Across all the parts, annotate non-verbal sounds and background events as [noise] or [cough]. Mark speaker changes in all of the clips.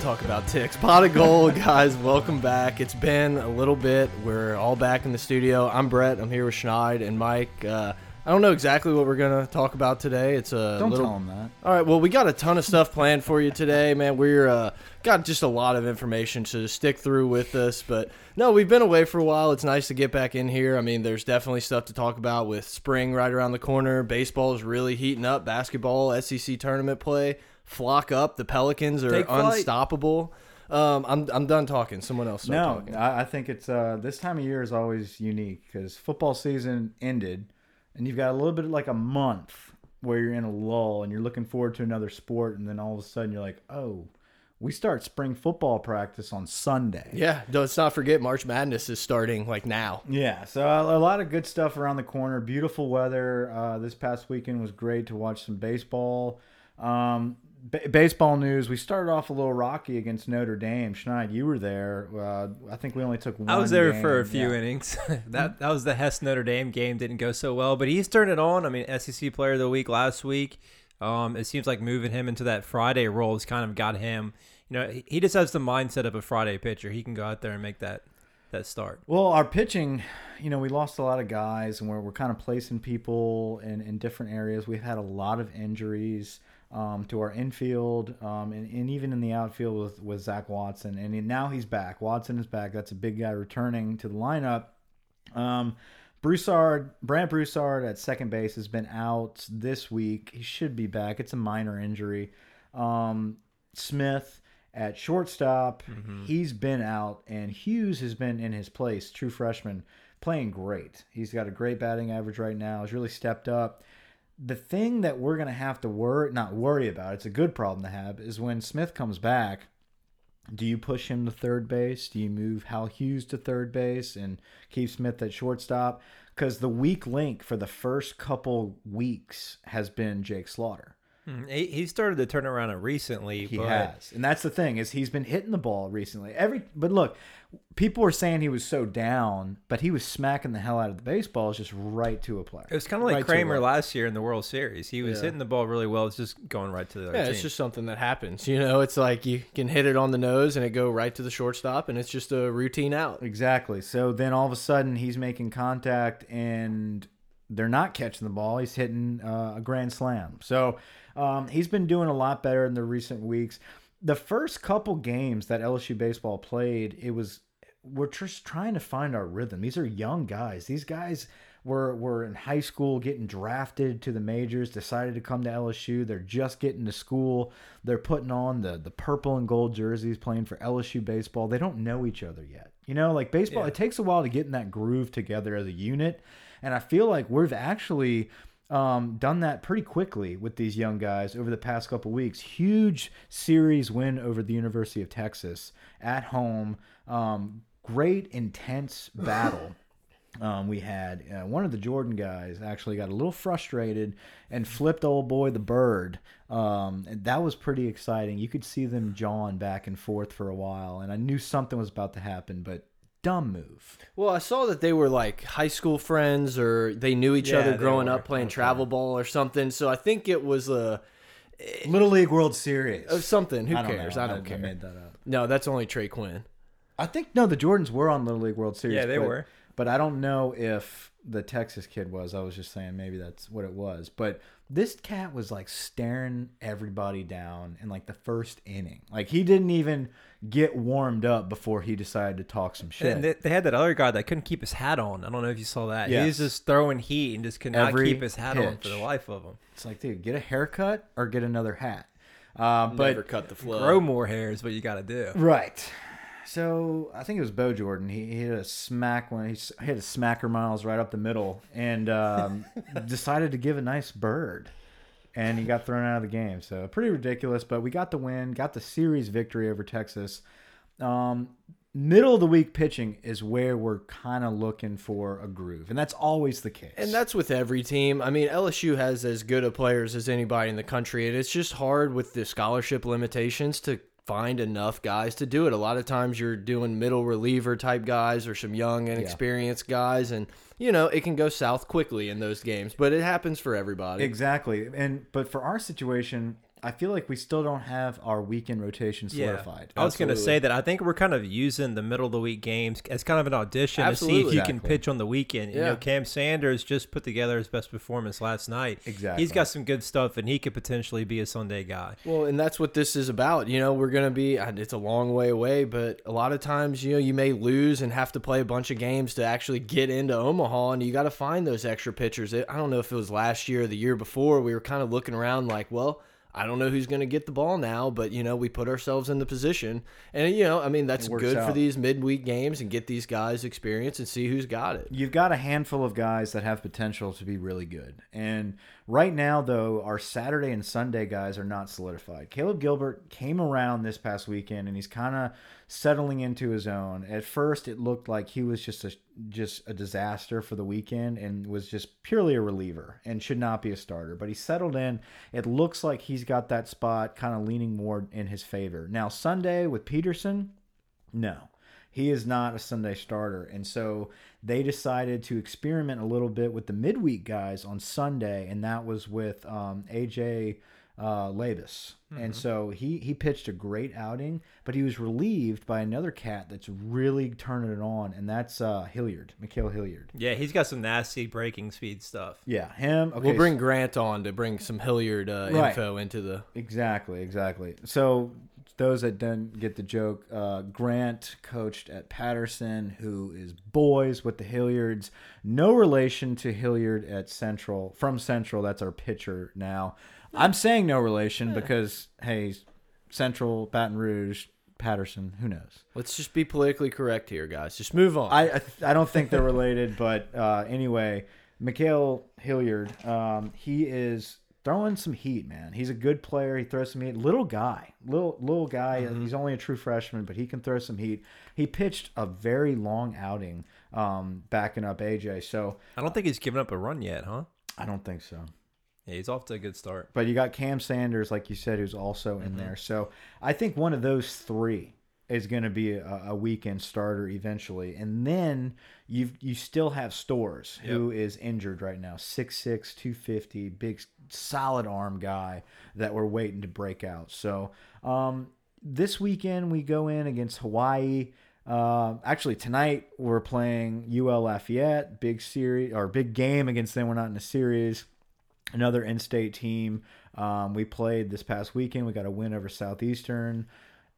Speaker 1: talk about ticks. Pot of gold, guys. Welcome back. It's been a little bit. We're all back in the studio. I'm Brett. I'm here with Schneid and Mike. Uh, I don't know exactly what we're gonna talk about today. It's a
Speaker 2: Don't
Speaker 1: little.
Speaker 2: tell him that.
Speaker 1: All right. Well, we got a ton of stuff planned for you today, man. We're uh, got just a lot of information, so stick through with us. But no, we've been away for a while. It's nice to get back in here. I mean, there's definitely stuff to talk about with spring right around the corner. Baseball is really heating up. Basketball, SEC tournament play, flock up. The Pelicans are unstoppable. Um, I'm I'm done talking. Someone else start
Speaker 2: No,
Speaker 1: talking.
Speaker 2: I, I think it's uh, this time of year is always unique because football season ended, and you've got a little bit like a month where you're in a lull and you're looking forward to another sport, and then all of a sudden you're like, oh, we start spring football practice on Sunday.
Speaker 1: Yeah, let's not forget March Madness is starting like now.
Speaker 2: Yeah, so a, a lot of good stuff around the corner. Beautiful weather. Uh, this past weekend was great to watch some baseball. Um, ba baseball news. We started off a little rocky against Notre Dame. Schneid, you were there. Uh, I think we only took one.
Speaker 3: I was there
Speaker 2: game.
Speaker 3: for a few
Speaker 2: Yeah.
Speaker 3: innings. [laughs] that that was the Hess Notre Dame game. Didn't go so well, but he's turned it on. I mean, SEC Player of the Week last week. Um, it seems like moving him into that Friday role has kind of got him. You know, he- he just has the mindset of a Friday pitcher. He can go out there and make that that start.
Speaker 2: Well, our pitching, you know, we lost a lot of guys, and we're, we're kind of placing people in, in different areas. We've had a lot of injuries um, to our infield um, and, and even in the outfield with, with Zach Watson. And now he's back. Watson is back. That's a big guy returning to the lineup. Um, Broussard, Brandt Broussard at second base has been out this week. He should be back. It's a minor injury. Um, Smith at shortstop, he's been out, and Hughes has been in his place, true freshman, playing great. He's got a great batting average right now. He's really stepped up. The thing that we're gonna have to worry, not worry about, it's a good problem to have, is when Smith comes back. Do you push him to third base? Do you move Hal Hughes to third base and keep Smith at shortstop? Because the weak link for the first couple weeks has been Jake Slaughter.
Speaker 3: Hmm, He, he started to turn around it recently.
Speaker 2: He
Speaker 3: but
Speaker 2: has, and that's the thing is he's been hitting the ball recently. Every but look, people were saying he was so down, but he was smacking the hell out of the baseballs just right to a player.
Speaker 3: It was kind of like
Speaker 2: Right
Speaker 3: Kramer last year in the World Series. He was
Speaker 1: Yeah.
Speaker 3: hitting the ball really well. It's just going right to the other
Speaker 1: Yeah,
Speaker 3: team.
Speaker 1: it's just something that happens. You know, it's like you can hit it on the nose and it go right to the shortstop, and it's just a routine out.
Speaker 2: Exactly. So then all of a sudden he's making contact and they're not catching the ball. He's hitting uh, a grand slam. So um, he's been doing a lot better in the recent weeks. The first couple games that LSU baseball played, it was we're just trying to find our rhythm. These are young guys. These guys were were in high school getting drafted to the majors, decided to come to LSU. They're just getting to school. They're putting on the the purple and gold jerseys playing for LSU baseball. They don't know each other yet. You know, like baseball,
Speaker 3: Yeah.
Speaker 2: it takes a while to get in that groove together as a unit. And I feel like we've actually um, done that pretty quickly with these young guys over the past couple weeks. Huge series win over the University of Texas at home. Um, great intense battle. [laughs] Um, we had uh, one of the Jordan guys actually got a little frustrated and flipped old boy the bird. Um, and that was pretty exciting. You could see them jawing back and forth for a while, and I knew something was about to happen, but dumb move.
Speaker 1: Well, I saw that they were like high school friends or they knew each
Speaker 3: Yeah,
Speaker 1: other growing
Speaker 3: were.
Speaker 1: up playing
Speaker 3: Okay.
Speaker 1: travel ball or something. So I think it was a
Speaker 2: Little League World Series.
Speaker 1: uh, something. Who
Speaker 2: I don't
Speaker 1: cares?
Speaker 2: know.
Speaker 1: I don't
Speaker 2: I
Speaker 1: care.
Speaker 2: made that up.
Speaker 1: No, that's only Trey Quinn.
Speaker 2: I think no, the Jordans were on Little League World Series.
Speaker 3: Yeah, they
Speaker 2: but-
Speaker 3: were.
Speaker 2: But I don't know if the Texas kid was. I was just saying maybe that's what it was. But this cat was like staring everybody down in like the first inning. Like he didn't even get warmed up before he decided to talk some shit.
Speaker 3: And they, they had that other guy that couldn't keep his hat on. I don't know if you saw that. He was just throwing heat and just could not
Speaker 2: Every
Speaker 3: keep his hat on for the life of him.
Speaker 2: it's like, dude, get a haircut or get another hat. Uh, but
Speaker 1: Never cut the flow.
Speaker 3: Grow more hair is what you got to do.
Speaker 2: Right. So I think it was Beau Jordan. He, he hit a smack when he hit a smacker miles right up the middle and um, [laughs] decided to give a nice bird, and he got thrown out of the game. So pretty ridiculous. But we got the win, got the series victory over Texas. Um, middle of the week pitching is where we're kind of looking for a groove, and that's always the case.
Speaker 1: And that's with every team. I mean, LSU has as good of players as anybody in the country, and it's just hard with the scholarship limitations to find enough guys to do it. A lot of times you're doing middle reliever type guys or some young and experienced guys, and you know it can go south quickly in those games. But it happens for everybody.
Speaker 2: Exactly. And but for our situation, I feel like we still don't have our weekend rotation solidified.
Speaker 3: I was going to say that I think we're kind of using the middle of the week games as kind of an audition to see if
Speaker 1: Absolutely.
Speaker 3: you can pitch on the weekend. You
Speaker 1: Yeah.
Speaker 3: know, Cam Sanders just put together his best performance last night.
Speaker 2: Exactly.
Speaker 3: He's got some good stuff, and he could potentially be a Sunday guy.
Speaker 1: Well, and that's what this is about. You know, we're going to be, and it's a long way away, but a lot of times, you know, you may lose and have to play a bunch of games to actually get into Omaha, and you got to find those extra pitchers. I don't know if it was last year or the year before, we were kind of looking around like, well, I don't know who's going to get the ball now, but, you know, we put ourselves in the position. And, you know, I mean, that's good for these midweek games and get these guys experience and see who's got it.
Speaker 2: You've got a handful of guys that have potential to be really good. And right now, though, our Saturday and Sunday guys are not solidified. Caleb Gilbert came around this past weekend and he's kind of settling into his own. At first, it looked like he was just a just a disaster for the weekend and was just purely a reliever and should not be a starter. But he settled in. It looks like he's got that spot kind of leaning more in his favor. Now, Sunday with Peterson, no, he is not a Sunday starter. And so they decided to experiment a little bit with the midweek guys on Sunday, and that was with um, AJ uh, Labas. And so he, he pitched a great outing, but he was relieved by another cat that's really turning it on, and that's uh, Hilliard, Ma'Khail Hilliard.
Speaker 3: Yeah, he's got some nasty breaking speed stuff.
Speaker 2: Yeah, him. Okay,
Speaker 1: We'll bring Grant on to bring some Hilliard uh,
Speaker 2: Right.
Speaker 1: info into the.
Speaker 2: Exactly, exactly. So those that didn't get the joke, uh, Grant coached at Patterson, who is boys with the Hilliards. No relation to Hilliard at Central. From Central, that's our pitcher now. I'm saying no relation because hey, Central, Baton Rouge, Patterson, who knows?
Speaker 1: Let's just be politically correct here, guys. Just move on.
Speaker 2: I I, I don't think they're related, but uh, anyway, Ma'Khail Hilliard, um, he is throwing some heat, man. He's a good player. He throws some heat. Little guy, little little guy. He's only a true freshman, but he can throw some heat. He pitched a very long outing, um, backing up AJ. So
Speaker 3: I don't think he's given up a run yet, huh?
Speaker 2: I don't think so.
Speaker 3: Yeah, he's off to a good start.
Speaker 2: But you got Cam Sanders, like you said, who's also in there. So I think one of those three is going to be a, a weekend starter eventually, and then you you still have Stores, who is injured right now, 6'6", 250, big solid arm guy that we're waiting to break out. So um, this weekend we go in against Hawaii. Uh, actually, tonight we're playing UL Lafayette, big series or big game against them. We're not in a series another in-state team. Um, we played this past weekend. We got a win over Southeastern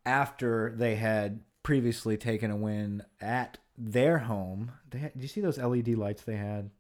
Speaker 2: after they had previously taken a win at their home. They had, did you see those LED lights they had?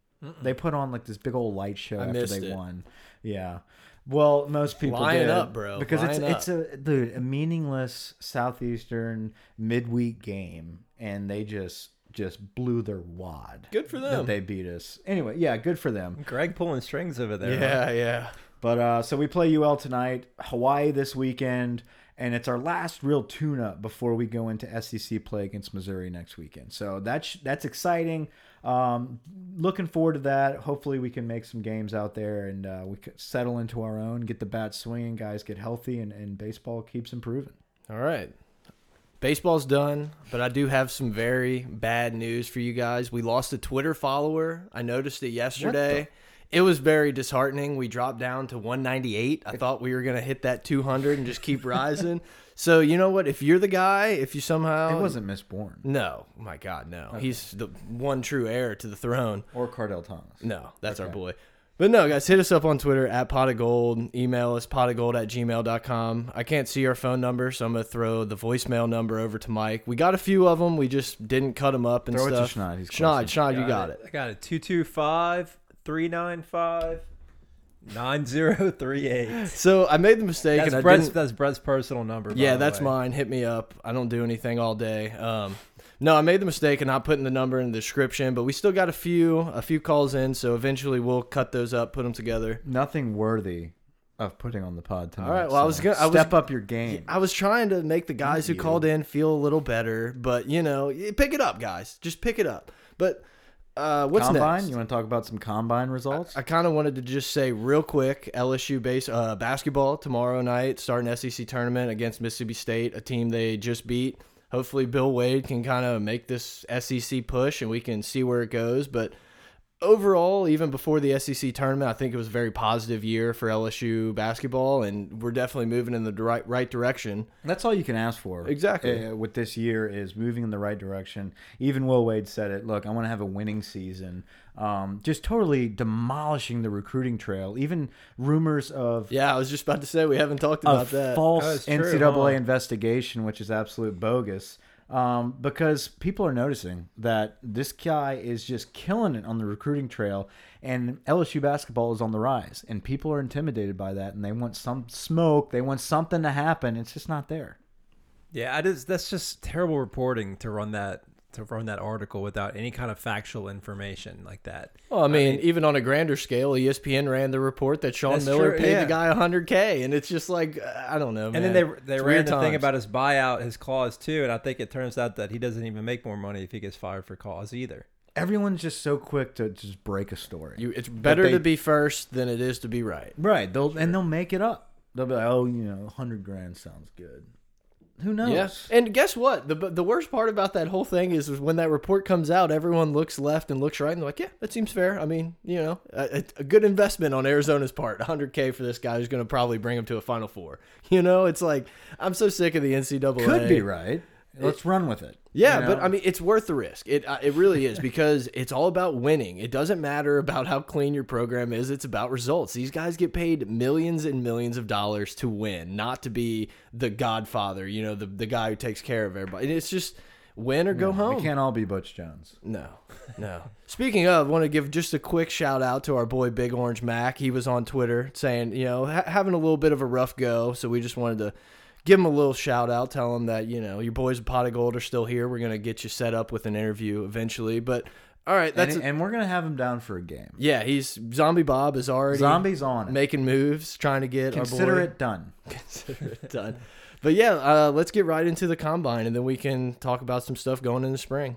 Speaker 2: They put on like this big old light show
Speaker 1: I
Speaker 2: after they
Speaker 1: it.
Speaker 2: won. Yeah. Well, most people
Speaker 1: Line
Speaker 2: did,
Speaker 1: up, bro.
Speaker 2: because
Speaker 1: Line
Speaker 2: it's it's a dude a meaningless Southeastern midweek game, and they just just blew their wad.
Speaker 1: Good for
Speaker 2: that
Speaker 1: them.
Speaker 2: they beat us. Anyway, yeah, good for them.
Speaker 3: Greg pulling strings over there. huh?
Speaker 1: yeah, yeah.
Speaker 2: But uh, so we play UL tonight, Hawaii this weekend, and it's our last real tune-up before we go into SEC play against Missouri next weekend. So that's that's exciting. Um, looking forward to that. Hopefully, we can make some games out there and uh, we settle into our own, get the bat swinging, guys get healthy, and, and baseball keeps improving.
Speaker 1: All right. Baseball's done, but I do have some very bad news for you guys. We lost a Twitter follower. I noticed it yesterday. It was very disheartening. We dropped down to 198. I thought we were going to hit that 200 and just keep [laughs] rising. so, you know what? If you're the guy, if you somehow.
Speaker 2: It wasn't misborn
Speaker 1: No. My God, no. He's the one true heir to the throne.
Speaker 2: or Kardell Thomas.
Speaker 1: No, that's our boy. But no, guys, hit us up on Twitter at pot of gold. Email us potofgold at gmail.com. I can't see our phone number, so I'm going to throw the voicemail number over to Mike. We got a few of them. We just didn't cut them up and
Speaker 2: Throw it to
Speaker 1: stuff.
Speaker 2: Schneid. He's
Speaker 1: Schneid,
Speaker 2: closer.
Speaker 1: Schneid, you got it.
Speaker 3: I got it. 225 395 9038. [laughs]
Speaker 1: So I made the mistake.
Speaker 3: That's
Speaker 1: and I
Speaker 3: Brett's,
Speaker 1: didn't,
Speaker 3: that's Brett's personal number. by
Speaker 1: yeah,
Speaker 3: the
Speaker 1: that's
Speaker 3: way.
Speaker 1: mine. Hit me up. I don't do anything all day. Um, no, I made the mistake of not putting the number in the description, but we still got a few a few calls in, so eventually we'll cut those up, put them together.
Speaker 2: Nothing worthy of putting on the pod tonight.
Speaker 1: All right, well, I was gonna- I was-
Speaker 2: step up your game.
Speaker 1: I was trying to make the guys who
Speaker 2: you.
Speaker 1: called in feel a little better, but you know, pick it up, guys. Just pick it up. But uh, what's
Speaker 2: combine?
Speaker 1: next?
Speaker 2: You want to talk about some combine results?
Speaker 1: I kind of wanted to just say real quick: LSU base uh, basketball tomorrow night, starting SEC tournament against Mississippi State, a team they just beat. Hopefully, Will Wade can kind of make this SEC push, and we can see where it goes. But overall, even before the SEC tournament, I think it was a very positive year for LSU basketball, and we're definitely moving in the right right direction.
Speaker 2: That's all you can ask for.
Speaker 1: Exactly.
Speaker 2: uh, with this year is moving in the right direction. Even Will Wade said it. Look, I want to have a winning season. Um, just totally demolishing the recruiting trail. Even rumors of
Speaker 1: Yeah, I was just about to say we haven't talked
Speaker 2: a
Speaker 1: about that.
Speaker 2: false
Speaker 3: Oh, it's true,
Speaker 2: NCAA
Speaker 3: huh?
Speaker 2: investigation, which is absolute bogus. Um, because people are noticing that this guy is just killing it on the recruiting trail, and LSU basketball is on the rise, and people are intimidated by that, and they want some smoke, they want something to happen. It's just not there.
Speaker 3: Yeah, I just that's just terrible reporting to run that to run that article without any kind of factual information like that.
Speaker 1: Well, I mean, even on a grander scale, E ESPN ran the report that Sean Miller
Speaker 3: true,
Speaker 1: paid
Speaker 3: yeah.
Speaker 1: the guy 100k, and it's just like I don't know.
Speaker 3: And then they they
Speaker 1: It's
Speaker 3: ran
Speaker 1: weird
Speaker 3: the thing about his buyout, his clause too, and I think it turns out that he doesn't even make more money if he gets fired for cause either.
Speaker 2: Everyone's just so quick to just break a story.
Speaker 1: you. It's better
Speaker 2: they-
Speaker 1: to be first than it is to be right.
Speaker 2: right? They'll and they'll make it up. They'll be like, "Oh, you know, hundred grand sounds good." Who knows?
Speaker 1: Yeah, and guess what? the The worst part about that whole thing is, is when that report comes out, everyone looks left and looks right, and they're like, "Yeah, that seems fair." I mean, you know, a, a good investment on Arizona's part. 100k for this guy who's going to probably bring him to a Final Four. You know, it's like I'm so sick of the NCAA.
Speaker 2: Could be right. Let's run with it.
Speaker 1: Yeah,
Speaker 2: you
Speaker 1: but? I mean, it's worth the risk. It uh, it really is because [laughs] it's all about winning. It doesn't matter about how clean your program is. It's about results. These guys get paid millions and millions of dollars to win, not to be the Godfather. You know, the the guy who takes care of everybody. And it's just win or go home.
Speaker 2: we can't all be Butch Jones.
Speaker 1: No, no. Speaking of, want to give just a quick shout out to our boy Big Orange Mac. He was on Twitter saying, you know, ha having a little bit of a rough go. So we just wanted to give him a little shout out, tell him that, you know, your boys of Pot of Gold are still here. We're going to get you set up with an interview eventually. But all right, that's.
Speaker 2: and, and we're gonna have him down for a game.
Speaker 1: yeah, he's Zombie Bob is already
Speaker 2: Zombies on it.
Speaker 1: making moves, trying to get
Speaker 2: Consider
Speaker 1: our boy
Speaker 2: it done. [laughs]
Speaker 1: consider it done. But yeah, uh, let's get right into the combine, and then we can talk about some stuff going in the spring.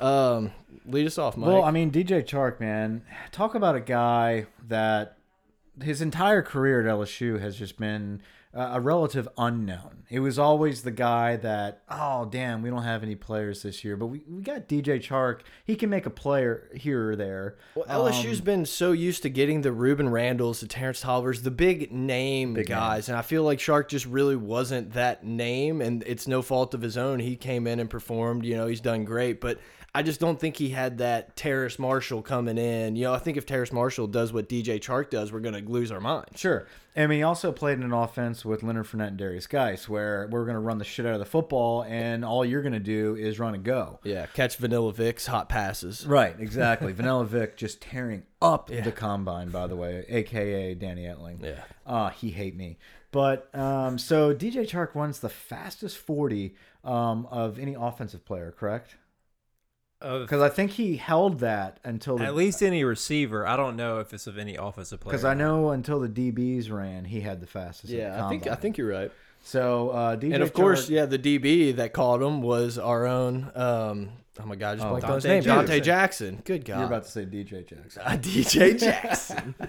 Speaker 1: Um, lead us off, Mike.
Speaker 2: Well, I mean, DJ Chark, man, talk about a guy that his entire career at LSU has just been uh, a relative unknown. He was always the guy that, oh, damn, we don't have any players this year, but we, we got DJ Chark. He can make a player here or there.
Speaker 1: Well, LSU's been so used to getting the Rueben Randles, the Terrence Tolivers, the big name guys, and I feel like Chark just really wasn't that name, and it's no fault of his own. He came in and performed. You know, he's done great, but I just don't think he had that Terrace Marshall coming in. You know, I think if Terrace Marshall does what DJ Chark does, we're gonna lose our mind.
Speaker 2: Sure. I mean, he also played in an offense with Leonard Fournette and Darius Guice, where we're going to run the shit out of the football, and all you're going to do is run and go.
Speaker 1: Yeah, catch Vanilla Vic's hot passes.
Speaker 2: Right, exactly. [laughs] Vanilla Vic just tearing up the combine, by the way, aka Danny Etling.
Speaker 1: Yeah.
Speaker 2: Uh, he hate me. But um, so DJ Chark runs the fastest 40 um, of any offensive player, correct?
Speaker 3: Of
Speaker 2: Because I think he held that until
Speaker 3: at least any receiver, I don't know if it's of any offensive player.
Speaker 2: because I know until the DBs ran, he had the fastest. at the
Speaker 1: Yeah, I think I think you're right.
Speaker 2: so. Uh, DJ
Speaker 1: And of course,
Speaker 2: Chark-
Speaker 1: yeah, the DB that caught him was our own. Um, oh my God, I just
Speaker 2: Oh,
Speaker 1: blanked on his name. Donte
Speaker 2: Jackson.
Speaker 1: Jackson. Good God.
Speaker 2: you're about to say DJ Jackson. [laughs]
Speaker 1: Uh, DJ [laughs] Jackson. [laughs]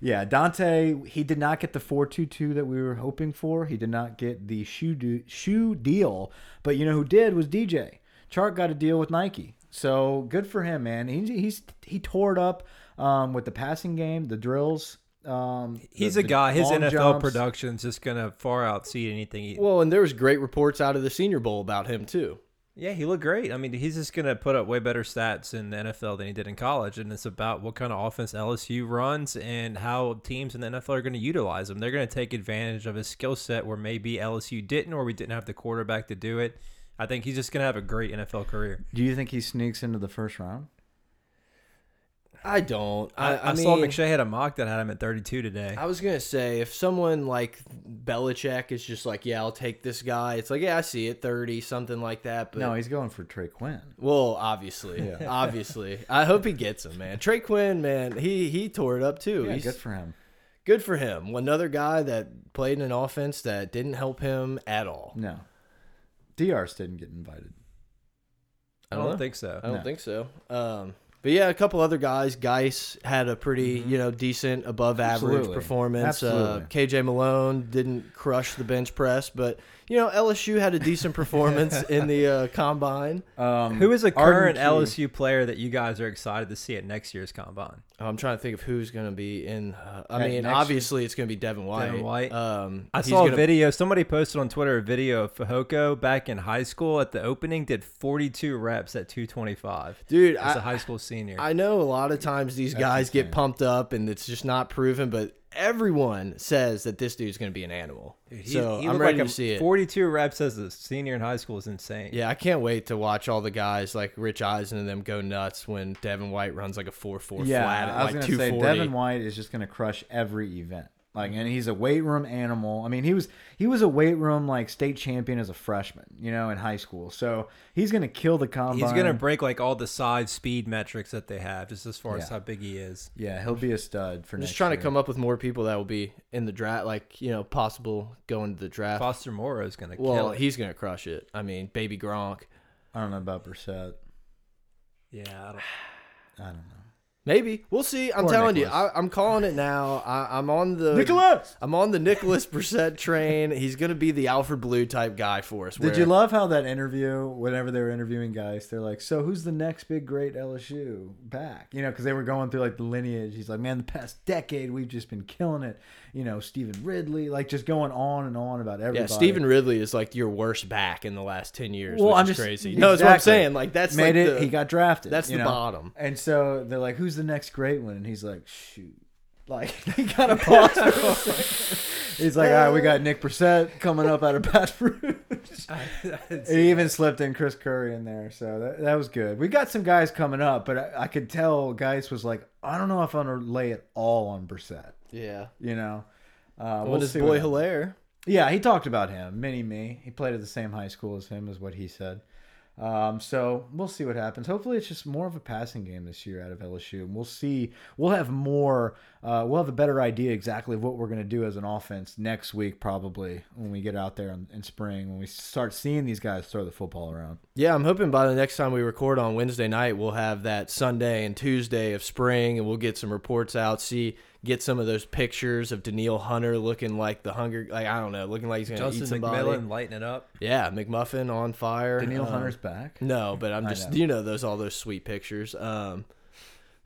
Speaker 2: Yeah, Donte, he did not get the 422 that we were hoping for. He did not get the shoe do, shoe deal, but you know who did was DJ. Chark got a deal with Nike. So good for him, man. He, he's he tore it up um, with the passing game, the drills. Um,
Speaker 3: he's
Speaker 2: the-
Speaker 3: a guy. His NFL
Speaker 2: jumps.
Speaker 3: production's just gonna far outseed anything. He,
Speaker 1: well, and there was great reports out of the Senior Bowl about him too.
Speaker 3: yeah, he looked great. I mean, he's just gonna put up way better stats in the NFL than he did in college, and it's about what kind of offense LSU runs and how teams in the NFL are going to utilize him. They're going to take advantage of his skill set where maybe LSU didn't, or we didn't have the quarterback to do it. I think he's just going to have a great NFL career.
Speaker 2: Do you think he sneaks into the first round?
Speaker 1: I don't. I,
Speaker 3: I,
Speaker 1: I, mean,
Speaker 3: saw McShay had a mock that had him at 32 today.
Speaker 1: I was gonna say if someone like Belichick is just like, yeah, I'll take this guy. It's like, yeah, I see it, thirty, something like that. But
Speaker 2: no, he's going for Trey Quinn.
Speaker 1: well, obviously, yeah. [laughs] obviously, I hope he gets him, man. Trey Quinn, man, he he tore it up too.
Speaker 2: Yeah,
Speaker 1: He's
Speaker 2: good for him.
Speaker 1: good for him. Another guy that played in an offense that didn't help him at all.
Speaker 2: No, Drs didn't get invited.
Speaker 3: I
Speaker 1: don't
Speaker 3: don't think so.
Speaker 1: I don't
Speaker 2: No.
Speaker 1: think so. Um, but yeah, a couple other guys. Guice had a pretty, you know, decent above average.
Speaker 2: Absolutely.
Speaker 1: performance. Uh,
Speaker 2: Absolutely.
Speaker 1: KJ Malone didn't crush the bench press, but you know, LSU had a decent [laughs] performance in the uh, combine.
Speaker 2: Um,
Speaker 3: Who is a current
Speaker 2: Key.
Speaker 3: LSU player that you guys are excited to see at next year's combine?
Speaker 1: I'm trying to think of who's going to be in. Uh, I
Speaker 2: At
Speaker 1: mean,
Speaker 2: next-
Speaker 1: obviously it's going to be Devin White.
Speaker 3: Devin White.
Speaker 1: Um,
Speaker 3: I saw a
Speaker 1: gonna-
Speaker 3: video. Somebody posted on Twitter a video of Fehoko back in high school at the opening. Did 42 reps at 225
Speaker 1: dude.
Speaker 3: as a
Speaker 1: I,
Speaker 3: high school senior.
Speaker 1: I know a lot of times these
Speaker 2: That's
Speaker 1: guys get pumped up and it's just not proven, but everyone says that this dude's going to be an animal.
Speaker 3: He-
Speaker 1: so
Speaker 3: he
Speaker 1: I'm ready
Speaker 3: like
Speaker 1: to see it.
Speaker 3: 42 reps as a senior in high school is insane.
Speaker 1: Yeah, I can't wait to watch all the guys like Rich Eisen and them go nuts when Devin White runs like a four four
Speaker 2: Yeah,
Speaker 1: flat at
Speaker 2: I was
Speaker 1: like
Speaker 2: gonna say. Devin White is just gonna crush every event. Like, and he's a weight room animal. I mean, he was he was a weight room like state champion as a freshman, you know, in high school. So he's gonna kill the combine.
Speaker 3: He's gonna break like all the size speed metrics that they have, just as far as how big he is.
Speaker 2: Yeah, he'll be a stud for
Speaker 1: I'm
Speaker 2: next
Speaker 1: just trying
Speaker 2: year.
Speaker 1: to come up with more people that will be in the draft, like you know, possible going to the draft.
Speaker 3: Foster Moreau is gonna
Speaker 1: well,
Speaker 3: it.
Speaker 1: he's gonna crush it. I mean, baby Gronk.
Speaker 2: I don't know about Brossette.
Speaker 3: yeah, I don't, [sighs]
Speaker 2: I don't know.
Speaker 1: Maybe we'll see. I'm
Speaker 2: Poor
Speaker 1: telling you,
Speaker 2: Nicholas.
Speaker 1: I, I'm calling it now. I, I'm on the
Speaker 2: Nicholas.
Speaker 1: I'm on the Nicholas Brossette train. He's gonna be the Alfred Blue type guy for us.
Speaker 2: Did you love how that interview, whenever they were interviewing guys, they're like, "So who's the next big great LSU back?" You know, because they were going through like the lineage. He's like, "Man, the past decade we've just been killing it." You know, Stevan Ridley, like just going on and on about everybody.
Speaker 1: Yeah, Stevan Ridley is like your worst back in the last ten years.
Speaker 2: Well,
Speaker 1: which
Speaker 2: I'm
Speaker 1: is
Speaker 2: just-
Speaker 1: crazy. [laughs] No, that's what I'm saying. Like that's
Speaker 2: made
Speaker 1: like
Speaker 2: it.
Speaker 1: the-
Speaker 2: he got drafted.
Speaker 1: that's the
Speaker 2: know?
Speaker 1: bottom.
Speaker 2: And so they're like, "Who's the next great one?" And he's like, "Shoot." Like [laughs] of paused. a [laughs] second. He's like, "All right, we got Nick Brossette coming up out of Baton [laughs] Rouge." He even slipped in Chris Curry in there, so that, that was good. We got some guys coming up, but I, I could tell Guice was like, I don't know if I'm gonna lay it all on Brossette.
Speaker 1: Yeah.
Speaker 2: You know, uh,
Speaker 1: Well,
Speaker 2: we'll
Speaker 1: his boy. Helaire.
Speaker 2: Yeah, he talked about him, mini me. He played at the same high school as him, is what he said. Um, so we'll see what happens. Hopefully, it's just more of a passing game this year out of LSU, and we'll see. We'll have more. Uh, we'll have a better idea exactly of what we're going to do as an offense next week, probably when we get out there in, in spring when we start seeing these guys throw the football around.
Speaker 1: Yeah, I'm hoping by the next time we record on Wednesday night, we'll have that Sunday and Tuesday of spring, and we'll get some reports out. See, get some of those pictures of Daniil Hunter looking like the hunger, like I don't know, looking like he's gonna eat
Speaker 3: Justin
Speaker 1: somebody.
Speaker 3: McMillan lighting it up.
Speaker 1: Yeah, McMuffin on fire.
Speaker 2: Daniel
Speaker 1: Um,
Speaker 2: Hunter's back.
Speaker 1: No, but I'm just
Speaker 2: know.
Speaker 1: you know those all those sweet pictures. Um,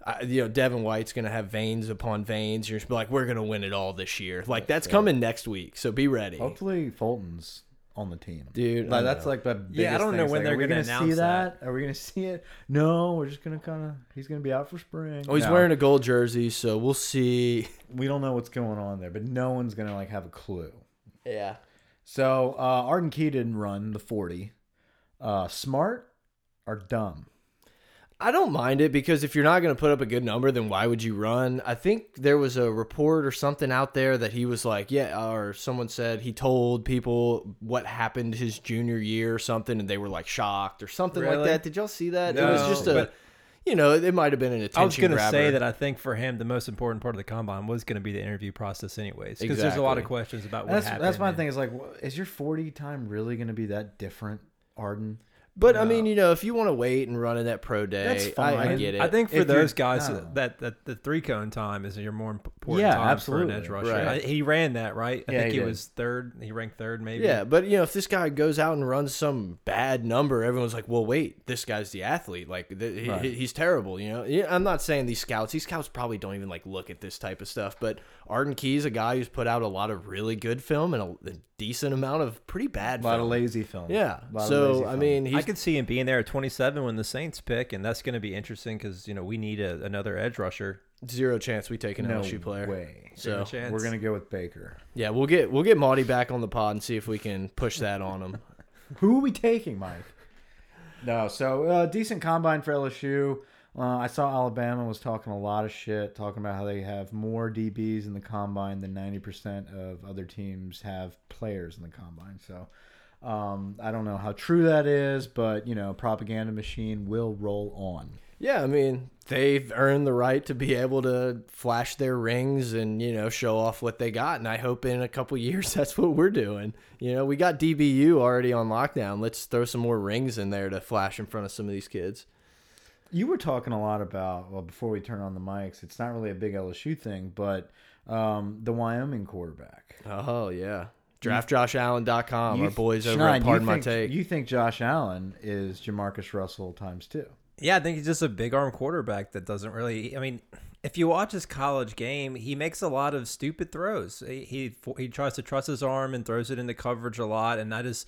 Speaker 1: I, you know Devin White's gonna have veins upon veins. You're just be like, we're gonna win it all this year. Like that's coming next week, so be ready,
Speaker 2: Hopefully, Fulton's on the team,
Speaker 1: dude.
Speaker 2: Like, that's
Speaker 1: know.
Speaker 2: like the biggest
Speaker 3: Yeah, I don't know
Speaker 2: thing. It's
Speaker 3: when
Speaker 2: like,
Speaker 3: they're gonna
Speaker 2: see
Speaker 3: announce
Speaker 2: that. Are we gonna see it? No, we're just gonna kind of. He's gonna be out for spring.
Speaker 1: Oh, he's
Speaker 2: No,
Speaker 1: wearing a gold jersey, so we'll see.
Speaker 2: We don't know what's going on there, but no one's gonna like have a clue.
Speaker 1: Yeah.
Speaker 2: So uh, Arden Key didn't run the forty. Uh, smart or dumb?
Speaker 1: I don't mind it because if you're not going to put up a good number, then why would you run? I think there was a report or something out there that he was like, yeah, or someone said he told people what happened his junior year or something, and they were like shocked or something like that. Did y'all see that? it was just a, you know, it might have been an attention
Speaker 3: I was going to say that I think for him the most important part of the combine was going to be the interview process, anyways, because there's a lot of questions about what
Speaker 2: That's
Speaker 3: happened.
Speaker 2: that's my
Speaker 3: and-
Speaker 2: thing. Is like, is your forty time really gonna be that different, Arden?
Speaker 1: But I mean, you know, if you want to wait and run in that pro day,
Speaker 2: That's
Speaker 1: I, I
Speaker 2: fine.
Speaker 1: get it.
Speaker 3: I think for
Speaker 2: If
Speaker 3: those guys,
Speaker 2: no.
Speaker 3: that, that the three cone time is your more important
Speaker 2: Yeah,
Speaker 3: time
Speaker 2: absolutely.
Speaker 3: for an edge rusher.
Speaker 1: Right.
Speaker 3: I- he ran that right. I
Speaker 2: Yeah,
Speaker 3: think
Speaker 2: he
Speaker 3: he, was third. He ranked third, maybe.
Speaker 1: Yeah, but you know, if this guy goes out and runs some bad number, everyone's like, "Well, wait, this guy's the athlete. Like, th he,
Speaker 2: Right.
Speaker 1: he's terrible." You know, I'm not saying these scouts. These scouts probably don't even like look at this type of stuff. But Arden Key's a guy who's put out a lot of really good film and a, a decent amount of pretty bad
Speaker 2: A lot
Speaker 1: film.
Speaker 2: of lazy film.
Speaker 1: yeah.
Speaker 2: A lot of
Speaker 1: So I mean,
Speaker 3: I
Speaker 1: he's
Speaker 3: could see him being there at 27 when the Saints pick, and that's going to be interesting because you know we need a, another edge rusher.
Speaker 1: zero chance we take an
Speaker 2: no
Speaker 1: LSU player.
Speaker 2: way.
Speaker 1: So
Speaker 3: chance.
Speaker 2: We're gonna go with Baker.
Speaker 1: yeah, we'll get we'll get Maudie back on the pod and see if we can push that on him. [laughs]
Speaker 2: Who are we taking, Mike? No, so uh, decent combine for LSU. Uh, I saw Alabama was talking a lot of shit, talking about how they have more DBs in the combine than ninety percent of other teams have players in the combine. So um, I don't know how true that is, but you know, propaganda machine will roll on.
Speaker 1: Yeah, I mean, they've earned the right to be able to flash their rings and, you know, show off what they got. And I hope in a couple [laughs] years that's what we're doing. You know, we got DBU already on lockdown. Let's throw some more rings in there to flash in front of some of these kids.
Speaker 2: You were talking a lot about well before we turn on the mics. It's not really a big LSU thing, but um, the Wyoming quarterback.
Speaker 1: Oh, yeah. DraftJoshAllen.com.
Speaker 2: You
Speaker 1: Our
Speaker 2: th-
Speaker 1: boys over
Speaker 2: Schneid,
Speaker 1: at
Speaker 2: you
Speaker 1: Pardon My
Speaker 2: think-
Speaker 1: Take.
Speaker 2: You think Josh Allen is Jamarcus Russell times two?
Speaker 3: Yeah, I think he's just a big arm quarterback that doesn't really. I mean, if you watch his college game, he makes a lot of stupid throws. He he, he tries to trust his arm and throws it into coverage a lot, and I just.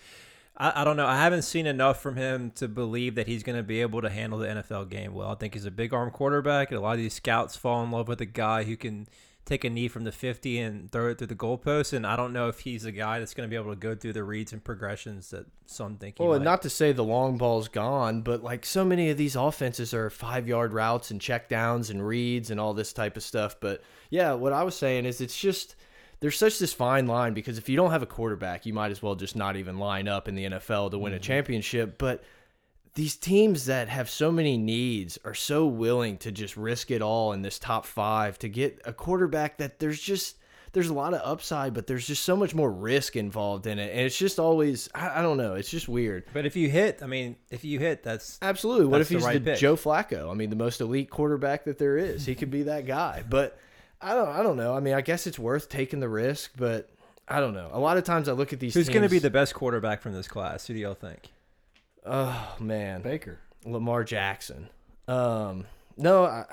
Speaker 3: I, I don't know. I haven't seen enough from him to believe that he's going to be able to handle the NFL game well. I think he's a big arm quarterback, and a lot of these scouts fall in love with a guy who can take a knee from the 50 and throw it through the goalpost. And I don't know if he's a guy that's going to be able to go through the reads and progressions that some think he
Speaker 1: Well,
Speaker 3: might.
Speaker 1: and not to say the long ball's gone, but like so many of these offenses are five yard routes and check downs and reads and all this type of stuff. But yeah, what I was saying is it's just there's such this fine line because if you don't have a quarterback, you might as well just not even line up in the NFL to win a mm-hmm. championship. But these teams that have so many needs are so willing to just risk it all in this top five to get a quarterback that there's just there's a lot of upside, but there's just so much more risk involved in it, and it's just always I, I don't know, it's just weird.
Speaker 3: but if you hit, I mean, if you hit, that's
Speaker 1: Absolutely. What
Speaker 3: That's
Speaker 1: if
Speaker 3: the
Speaker 1: he's
Speaker 3: right
Speaker 1: the. Joe Flacco? I mean, the most elite quarterback that there is. He could be that guy. But I don't I don't know. I mean, I guess it's worth taking the risk, but I don't know. A lot of times I look at these
Speaker 3: Who's going to be the best quarterback from this class? Who do y'all think?
Speaker 1: Oh man.
Speaker 2: Baker.
Speaker 1: Lamar Jackson. Um no, I,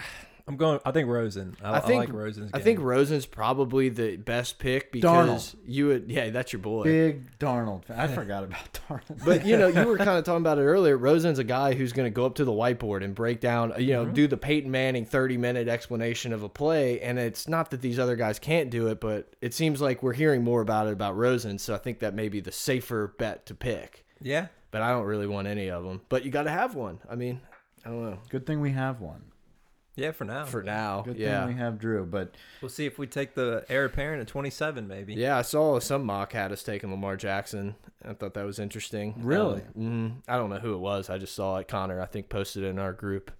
Speaker 3: I'm going. I think Rosen. I,
Speaker 1: I think
Speaker 3: like Rosen's.
Speaker 1: I think Rosen's probably the best pick because you would yeah, that's your boy.
Speaker 2: Big Darnold. I forgot about [laughs] Darnold.
Speaker 1: But you know, you were [laughs] kind of talking about it earlier. Rosen's a guy who's going to go up to the whiteboard and break down, you know, do the Peyton Manning thirty-minute explanation of a play. And it's not that these other guys can't do it, but it seems like we're hearing more about it about Rosen. So I think that may be the safer bet to pick.
Speaker 3: Yeah.
Speaker 1: But I don't really want any of them. But you got to have one. I mean, I don't know.
Speaker 2: Good thing we have one.
Speaker 3: Yeah. For now.
Speaker 1: For now,
Speaker 2: Good
Speaker 1: yeah.
Speaker 2: thing we have Drew. But
Speaker 3: we'll see if we take the heir apparent at 27, maybe.
Speaker 1: Yeah, I saw some mock had us taking Lamar Jackson. I thought that was interesting.
Speaker 2: Really?
Speaker 1: Um, mhm. I don't know who it was. I just saw it. Connor, I think, posted it in our group.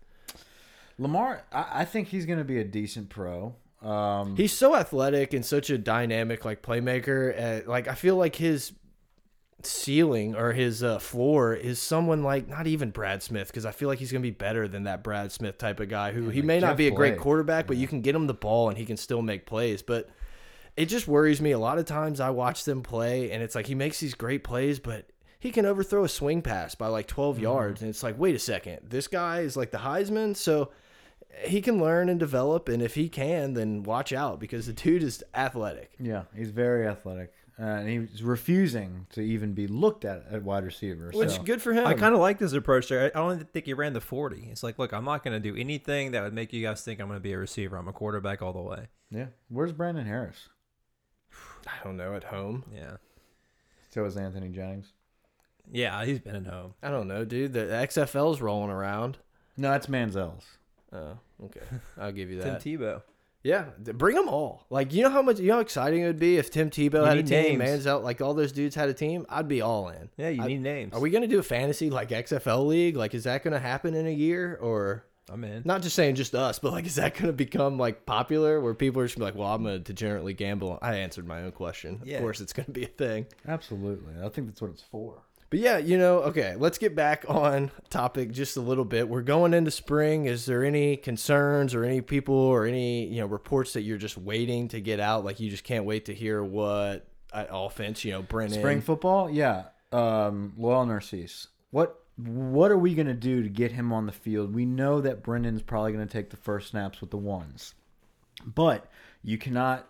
Speaker 2: Lamar, I, I think he's going to be a decent pro. Um,
Speaker 1: He's so athletic and such a dynamic like playmaker. Uh, like I feel like his ceiling or his uh, floor is someone like not even Brad Smith because I feel like he's gonna be better than that Brad Smith type of guy who he
Speaker 2: like
Speaker 1: may not
Speaker 2: Jeff
Speaker 1: be a great
Speaker 2: Blake.
Speaker 1: quarterback, but you can get him the ball and he can still make plays. But it just worries me. A lot of times I watch them play and it's like he makes these great plays, but he can overthrow a swing pass by like 12
Speaker 2: Mm-hmm.
Speaker 1: yards, and it's like, wait a second, this guy is like the Heisman, so he can learn and develop, and if he can, then watch out because the dude is athletic.
Speaker 2: yeah, he's very athletic. Uh, and he's refusing to even be looked at at wide receiver.
Speaker 1: Which
Speaker 2: so.
Speaker 1: good for him.
Speaker 3: I kind of like this approach there. I don't think he ran the 40. It's like, look, I'm not going to do anything that would make you guys think I'm going to be a receiver. I'm a quarterback all the way.
Speaker 2: Yeah. Where's Brandon Harris?
Speaker 1: I don't know at home.
Speaker 3: Yeah.
Speaker 2: So is Anthony Jennings.
Speaker 3: Yeah, he's been at home.
Speaker 1: I don't know, dude. The XFL's rolling around.
Speaker 2: No, that's Manziel's.
Speaker 1: Oh, okay. I'll give you that.
Speaker 3: Tim
Speaker 1: that.
Speaker 3: Tebow.
Speaker 1: Yeah, bring them all. Like, you know how much, you know how exciting it would be if Tim Tebow
Speaker 3: You
Speaker 1: had a team,
Speaker 3: names.
Speaker 1: Manziel, like all those dudes had a team. I'd be all in.
Speaker 3: Yeah, you
Speaker 1: I-
Speaker 3: need names.
Speaker 1: Are we gonna do a fantasy like XFL league? Like, is that gonna happen in a year or?
Speaker 3: I'm in.
Speaker 1: Not just saying just us, but like, is that going to become like popular where people are just gonna be like, well, I'm going to degenerately gamble? I answered my own question.
Speaker 3: Yeah.
Speaker 1: Of course, it's going to be a thing.
Speaker 2: Absolutely. I think that's what it's for.
Speaker 1: But yeah, you know, okay, let's get back [laughs] on topic just a little bit. We're going into spring. Is there any concerns or any people or any, you know, reports that you're just waiting to get out? Like you just can't wait to hear what uh, offense, you know, Brennan.
Speaker 2: Spring football, yeah. Um, Lowell Narcisse. What what are we gonna do to get him on the field? We know that Brennan's probably gonna take the first snaps with the ones, but you cannot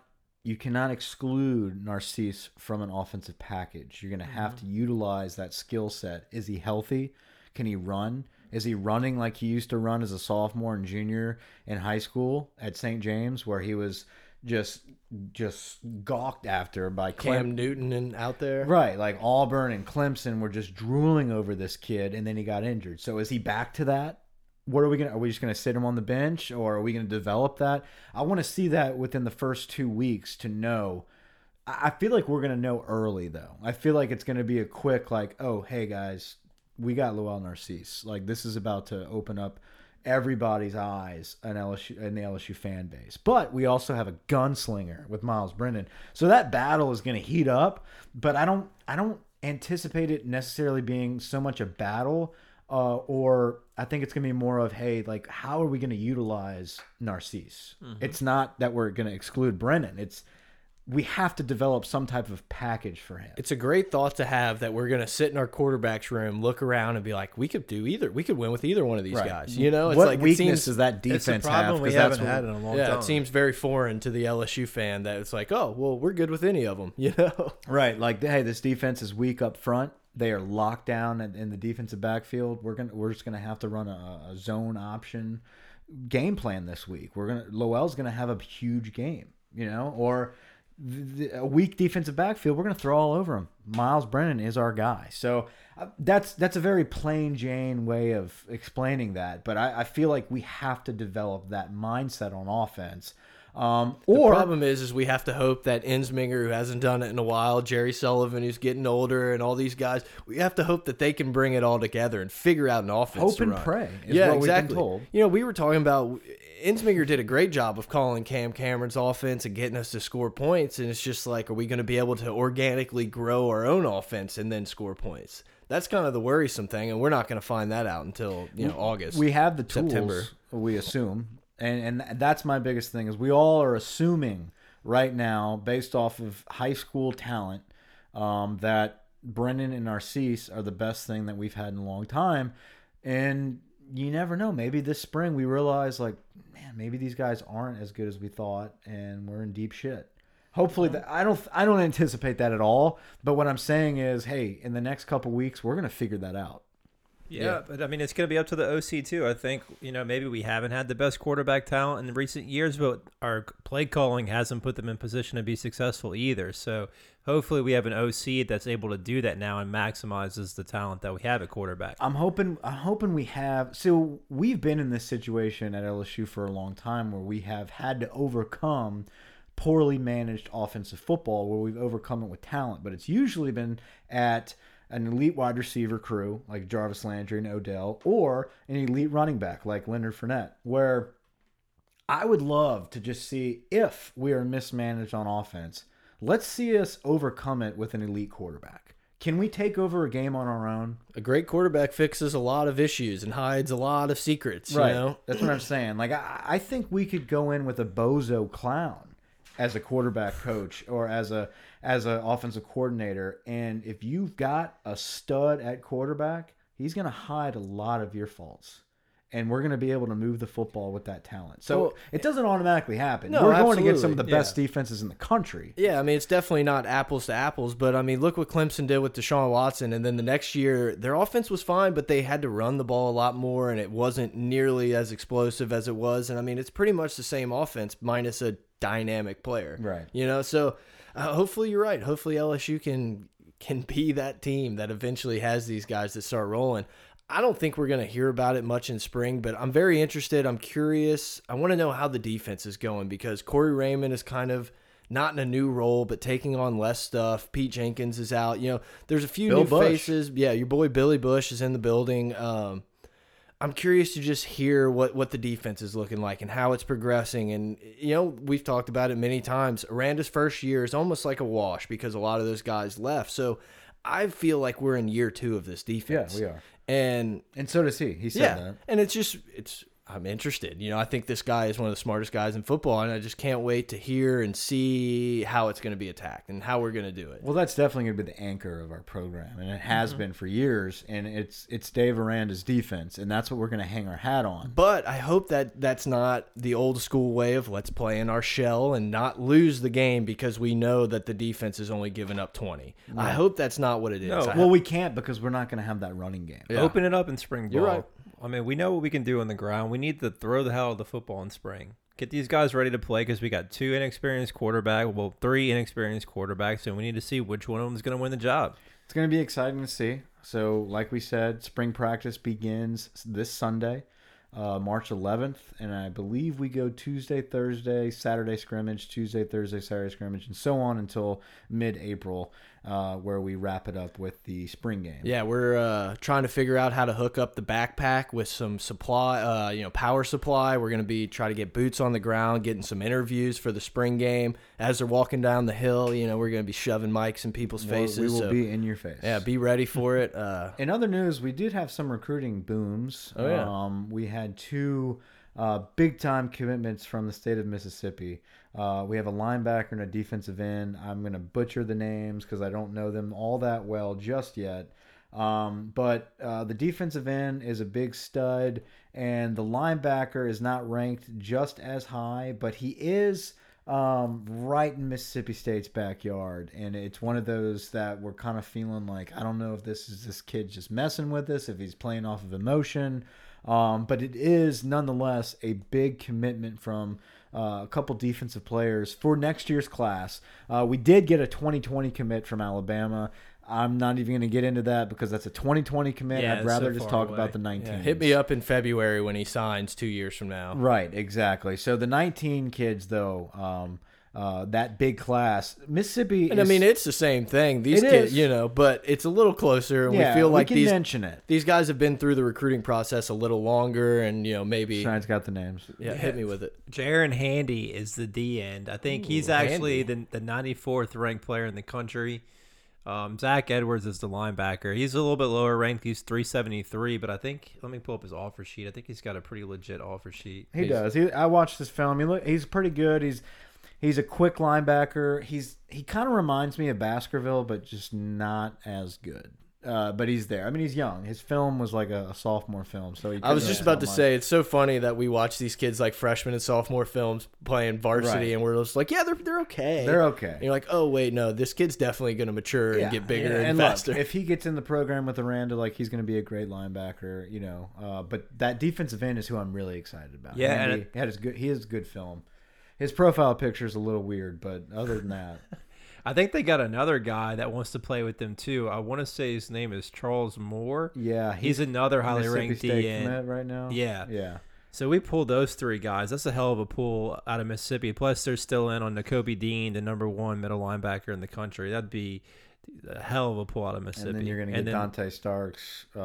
Speaker 2: you cannot exclude Narcisse from an offensive package. You're gonna have mm-hmm. to utilize that skill set. Is he healthy? Can he run? Is he running like he used to run as a sophomore and junior in high school at St. James, where he was just just gawked after by Clem
Speaker 1: Cam Newton and out there.
Speaker 2: Right, like Auburn and Clemson were just drooling over this kid, and then he got injured. So is he back to that? What are we gonna? Are we just gonna sit him on the bench, or are we gonna develop that? I want to see that within the first two weeks to know. I feel like we're gonna know early though. I feel like it's gonna be a quick like, oh hey guys, we got Lowell Narcisse. Like this is about to open up everybody's eyes in LSU the LSU fan base. But we also have a gunslinger with Myles Brennan. So that battle is going to heat up, but I don't I don't anticipate it necessarily being so much a battle uh, or I think it's going to be more of hey, like how are we going to utilize Narcisse? It's not that we're going to exclude Brennan. It's we have to develop some type of package for him.
Speaker 1: It's a great thought to have that we're going to sit in our quarterback's room, look around, and be like, we could do either. We could win with either one of these
Speaker 2: Right.
Speaker 1: guys. You know, it's
Speaker 2: what
Speaker 1: like it
Speaker 2: weakness
Speaker 1: seems,
Speaker 2: does that defense
Speaker 3: It's a
Speaker 2: have?
Speaker 3: problem we
Speaker 2: 'Cause that's
Speaker 3: haven't
Speaker 2: what-
Speaker 3: had in a long
Speaker 1: yeah,
Speaker 3: time.
Speaker 1: it seems very foreign to the LSU fan that it's like, oh, well, we're good with any of them. [laughs] You know,
Speaker 2: Right, like hey, this defense is weak up front. They are locked down in, the defensive backfield. We're gonna we're just gonna have to run a, a zone option game plan this week. We're gonna Lowell's gonna have a huge game, you know, or the, a weak defensive backfield. We're gonna throw all over him. Myles Brennan is our guy, so uh, that's that's a very plain Jane way of explaining that. But I, I feel like we have to develop that mindset on offense. Um,
Speaker 1: the problem is, is we have to hope that Ensminger, who hasn't done it in a while, Jerry Sullivan, who's getting older, and all these guys, we have to hope that they can bring it all together and figure out an offense.
Speaker 2: Hope and
Speaker 1: run.
Speaker 2: pray is
Speaker 1: yeah,
Speaker 2: what we've been
Speaker 1: exactly.
Speaker 2: told.
Speaker 1: You know, we were talking about Ensminger did a great job of calling Cam Cameron's offense and getting us to score points, and it's just like, are we going to be able to organically grow our own offense and then score points? That's kind of the worrisome thing, and we're not going to find that out until you know August.
Speaker 2: we have the tools
Speaker 1: September.
Speaker 2: we assume and and that's my biggest thing is we all are assuming right now based off of high school talent um, that brennan and narcisse are the best thing that we've had in a long time. And you never know. Maybe this spring we realize like man maybe these guys aren't as good as we thought and we're in deep shit. Hopefully that i don't i don't anticipate that at all. But what i'm saying is hey in the next couple weeks we're going to figure that out
Speaker 3: Yeah,
Speaker 1: Yeah.
Speaker 3: but I mean, it's going to be up to the OC too. I think you know maybe we haven't had the best quarterback talent in recent years, but our play calling hasn't put them in position to be successful either. So hopefully, we have an OC that's able to do that now and maximizes the talent that we have at quarterback.
Speaker 2: I'm hoping I'm hoping we have so we've been in this situation at LSU for a long time where we have had to overcome poorly managed offensive football where we've overcome it with talent, but it's usually been at an elite wide receiver crew like Jarvis Landry and Odell or an elite running back like Leonard Fournette where I would love to just see if we are mismanaged on offense. Let's see us overcome it with an elite quarterback. Can we take over a game on our own?
Speaker 1: a great quarterback fixes a lot of issues and hides a lot of secrets. You know,
Speaker 2: That's what I'm saying. Like I, I think we could go in with a bozo clown as a quarterback coach or as a as an offensive coordinator, and if you've got a stud at quarterback, he's going to hide a lot of your faults. And we're going to be able to move the football with that talent. So
Speaker 1: Well,
Speaker 2: it doesn't automatically happen.
Speaker 1: No,
Speaker 2: we're going against some of the
Speaker 1: absolutely.
Speaker 2: best defenses in the country.
Speaker 1: Yeah, I mean it's definitely not apples to apples, but I mean look what Clemson did with Deshaun Watson, and then the next year their offense was fine, but they had to run the ball a lot more, and it wasn't nearly as explosive as it was. And I mean it's pretty much the same offense minus a dynamic player,
Speaker 2: Right.
Speaker 1: You know, so uh, hopefully you're right. Hopefully LSU can can be that team that eventually has these guys that start rolling. I don't think we're going to hear about it much in spring, but I'm very interested. I'm curious. I want to know how the defense is going because Corey Raymond is kind of not in a new role, but taking on less stuff. Pete Jenkins is out. You know, there's a few
Speaker 2: Bill
Speaker 1: new
Speaker 2: Bush.
Speaker 1: faces. Yeah, your boy Billy Bush is in the building. Um, I'm curious to just hear what what the defense is looking like and how it's progressing. And you know, we've talked about it many times. Aranda's first year is almost like a wash because a lot of those guys left. So I feel like we're in year two of this defense.
Speaker 2: Yeah, we are.
Speaker 1: And
Speaker 2: And so does he. He said
Speaker 1: yeah,
Speaker 2: that.
Speaker 1: and it's just it's I'm interested. You know, I think this guy is one of the smartest guys in football, and I just can't wait to hear and see how it's going to be attacked and how we're going to do it.
Speaker 2: Well, that's definitely going to be the anchor of our program, and it has
Speaker 1: Mm-hmm.
Speaker 2: been for years. And it's it's Dave Aranda's defense, and that's what we're going to hang our hat on.
Speaker 1: But I hope that that's not the old school way of let's play in our shell and not lose the game because we know that the defense is only giving up 20. I hope that's not what it is.
Speaker 3: No,
Speaker 2: Well, we can't because we're not going to have that running game.
Speaker 1: Yeah.
Speaker 3: Open it up in spring ball.
Speaker 1: You're right.
Speaker 3: I mean, we know what we can do on the ground. We need to throw the hell out of the football in spring. Get these guys ready to play because we got two inexperienced quarterback, well, three inexperienced quarterbacks, and we need to see which one of them is going to win the job.
Speaker 2: It's going to be exciting to see. So, like we said, spring practice begins this Sunday, uh, March 11th, and I believe we go Tuesday, Thursday, Saturday scrimmage, Tuesday, Thursday, Saturday scrimmage, and so on until mid-April, uh, where we wrap it up with the spring game.
Speaker 1: Yeah, we're uh, trying to figure out how to hook up the backpack with some supply, uh, you know, power supply. We're going to be try to get boots on the ground, getting some interviews for the spring game as they're walking down the hill. You know, we're going to be shoving mics in people's
Speaker 2: Well,
Speaker 1: faces.
Speaker 2: we will
Speaker 1: so,
Speaker 2: be in your face.
Speaker 1: yeah, be ready for it. Uh, [laughs]
Speaker 2: In other news, we did have some recruiting booms.
Speaker 1: Oh, yeah.
Speaker 2: Um, we had two uh, big time commitments from the state of Mississippi. Uh, we have a linebacker and a defensive end. I'm going to butcher the names because I don't know them all that well just yet. Um, but uh, the defensive end is a big stud, and the linebacker is not ranked just as high, but he is um, right in Mississippi State's backyard, and it's one of those that we're kind of feeling like I don't know if this is this kid just messing with us, if he's playing off of emotion, um, but it is nonetheless a big commitment from. Uh, a couple defensive players for next year's class. Uh, we did get a 2020 commit from Alabama. I'm not even going to get into that because that's a 2020 commit.
Speaker 3: Yeah,
Speaker 2: I'd rather
Speaker 3: so
Speaker 2: just talk
Speaker 3: away.
Speaker 2: about the 19.
Speaker 1: Yeah, hit me up in February when he signs two years from now.
Speaker 2: Right, exactly. So the 19 kids, though, um, uh, that big class, Mississippi.
Speaker 1: And I mean, it's the same thing. These
Speaker 2: It
Speaker 1: kids,
Speaker 2: is.
Speaker 1: you know, but it's a little closer, and
Speaker 2: yeah,
Speaker 1: we feel like
Speaker 2: can
Speaker 1: these
Speaker 2: mention it.
Speaker 1: these guys have been through the recruiting process a little longer, and you know, maybe
Speaker 2: Shine's got the names.
Speaker 1: yeah, hit me with it.
Speaker 3: Jaron Handy is the D end. I think he's
Speaker 1: Ooh,
Speaker 3: actually the, the 94th ranked player in the country. Um, Zach Edwards is the linebacker. He's a little bit lower ranked. He's 373, but I think let me pull up his offer sheet. I think he's got a pretty legit offer sheet.
Speaker 2: He does. He, I watched this film. He look, he's pretty good. He's he's a quick linebacker. He's he kind of reminds me of Baskerville, but just not as good. Uh, but he's there. I mean, he's young. His film was like a, a sophomore film, so he
Speaker 1: I was just about to
Speaker 2: much.
Speaker 1: say it's so funny that we watch these kids like freshman and sophomore films playing varsity,
Speaker 2: Right.
Speaker 1: and we're just like, yeah, they're they're okay.
Speaker 2: they're okay.
Speaker 1: And you're like, oh wait, no, this kid's definitely going to mature
Speaker 2: Yeah,
Speaker 1: and get bigger
Speaker 2: yeah.
Speaker 1: and,
Speaker 2: look,
Speaker 1: faster.
Speaker 2: if he gets in the program with Aranda, like he's going to be a great linebacker, you know. Uh, but that defensive end is who I'm really excited about.
Speaker 3: Yeah,
Speaker 2: And
Speaker 3: and
Speaker 2: he, he had his good. He has good film. His profile picture is a little weird, but other than that, [laughs]
Speaker 3: I think they got another guy that wants to play with them too. I want to say his name is Charles Moore.
Speaker 2: yeah,
Speaker 3: He's another highly ranked
Speaker 2: State
Speaker 3: D end.
Speaker 2: right now.
Speaker 3: Yeah.
Speaker 2: yeah.
Speaker 3: So we pulled those three guys. That's a hell of a pull out of Mississippi. Plus, they're still in on Nakobe Dean, the number one middle linebacker in the country. That'd be a hell of a pull out of Mississippi.
Speaker 2: And then you're going to get
Speaker 3: then-
Speaker 2: Donte Starks um,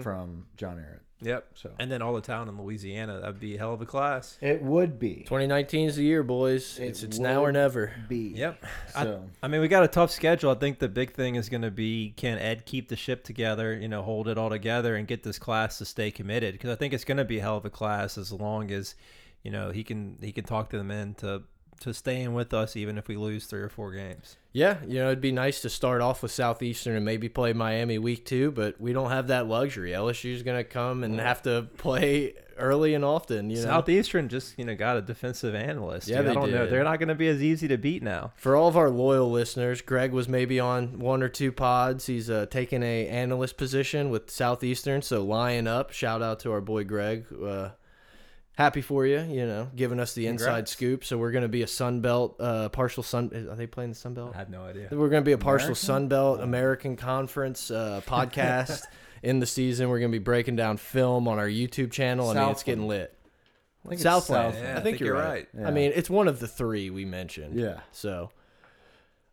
Speaker 3: Mhm.
Speaker 2: from John Ehret.
Speaker 3: Yep.
Speaker 2: So
Speaker 3: And then all the town in Louisiana. That'd be a hell of a class.
Speaker 2: it would be.
Speaker 1: 2019 is the year, boys.
Speaker 2: It
Speaker 1: It's it's now or
Speaker 2: would
Speaker 1: never.
Speaker 2: Be.
Speaker 3: Yep. I- I mean, we got a tough schedule. I think the big thing is going to be can Ed keep the ship together, you know, hold it all together and get this class to stay committed? Because I think it's going to be a hell of a class as long as, you know, he can he can talk to them into to staying with us even if we lose three or four games.
Speaker 1: Yeah, you know, it'd be nice to start off with Southeastern and maybe play Miami week two, but we don't have that luxury. LSU's going to come and have to play early and often. You know,
Speaker 3: Southeastern just you know got a defensive analyst.
Speaker 1: Yeah,
Speaker 3: Dude,
Speaker 1: they
Speaker 3: don't know they're not going to be as easy to beat now.
Speaker 1: for all of our loyal listeners, Greg was maybe on one or two pods. He's uh, taking a analyst position with Southeastern, so lion up. Shout out to our boy Greg. Uh, happy for you, you know, giving us the inside
Speaker 3: Congrats.
Speaker 1: scoop. So we're going to be a Sun Belt, uh, partial Sun. Are they playing the Sun Belt?
Speaker 3: I have no idea.
Speaker 1: We're going to be a partial
Speaker 2: American?
Speaker 1: Sun Belt American Conference uh, [laughs] podcast in the season. We're going to be breaking down film on our YouTube channel. I mean, it's getting lit.
Speaker 2: I think
Speaker 1: Southland.
Speaker 2: Southland.
Speaker 3: Yeah,
Speaker 1: I, think you're right.
Speaker 2: Yeah.
Speaker 1: I mean, it's one of the three we mentioned.
Speaker 2: Yeah.
Speaker 1: So,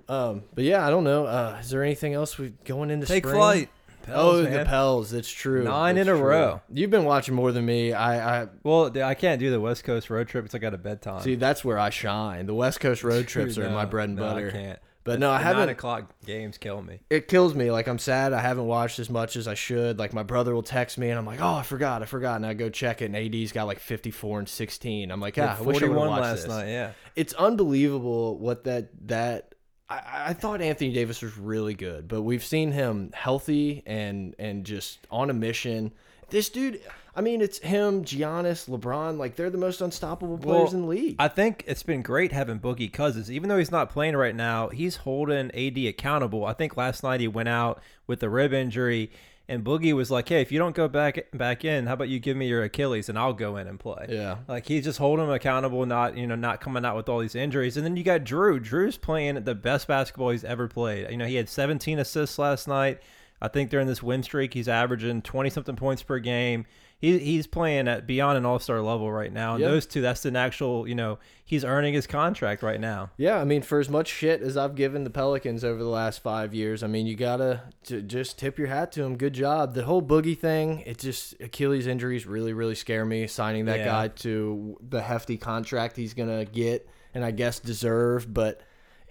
Speaker 1: um, but yeah, I don't know. Uh, is there anything else we going into
Speaker 3: Take
Speaker 1: spring?
Speaker 3: flight.
Speaker 1: Oh,
Speaker 3: Pels,
Speaker 1: the
Speaker 3: man.
Speaker 1: Pels. That's true.
Speaker 3: Nine
Speaker 1: That's
Speaker 3: in a
Speaker 1: true.
Speaker 3: row.
Speaker 1: You've been watching more than me. I, I
Speaker 3: Well, I can't do the West Coast road trip because I got a bedtime.
Speaker 1: see. That's where I shine. The West Coast road trips are my bread and
Speaker 3: no,
Speaker 1: butter.
Speaker 3: I can't.
Speaker 1: But no, I
Speaker 3: The
Speaker 1: haven't.
Speaker 3: Nine o'clock games kill me.
Speaker 1: it kills me. Like I'm sad I haven't watched as much as I should. Like my brother will text me and I'm like, oh, I forgot, I forgot, and I go check it, and AD's got like 54 and 16. I'm like, yeah, I wish I would watched
Speaker 3: last
Speaker 1: this.
Speaker 3: night. Yeah.
Speaker 1: It's unbelievable what that that. I, I thought Anthony Davis was really good, but we've seen him healthy and and just on a mission. This dude, I mean, it's him, Giannis, LeBron. Like they're the most unstoppable players
Speaker 3: Well,
Speaker 1: in the league.
Speaker 3: I think it's been great having Boogie Cousins. Even though he's not playing right now, he's holding AD accountable. I think last night he went out with a rib injury, and Boogie was like, "Hey, if you don't go back back in, how about you give me your Achilles and I'll go in and play."
Speaker 1: yeah,
Speaker 3: Like he's just holding him accountable, not you know not coming out with all these injuries. And then you got Drew. Drew's playing the best basketball he's ever played. You know he had 17 assists last night. I think during this win streak he's averaging 20 something points per game. He, he's playing at beyond an all star level right now. And
Speaker 1: Yeah.
Speaker 3: those two, that's an actual you know he's earning his contract right now.
Speaker 1: Yeah, I mean, for as much shit as I've given the Pelicans over the last five years, I mean, you gotta just tip your hat to him. Good job. The whole boogie thing, it just Achilles injuries really, really scare me. Signing that
Speaker 3: Yeah.
Speaker 1: guy to the hefty contract he's gonna get, and I guess deserve, but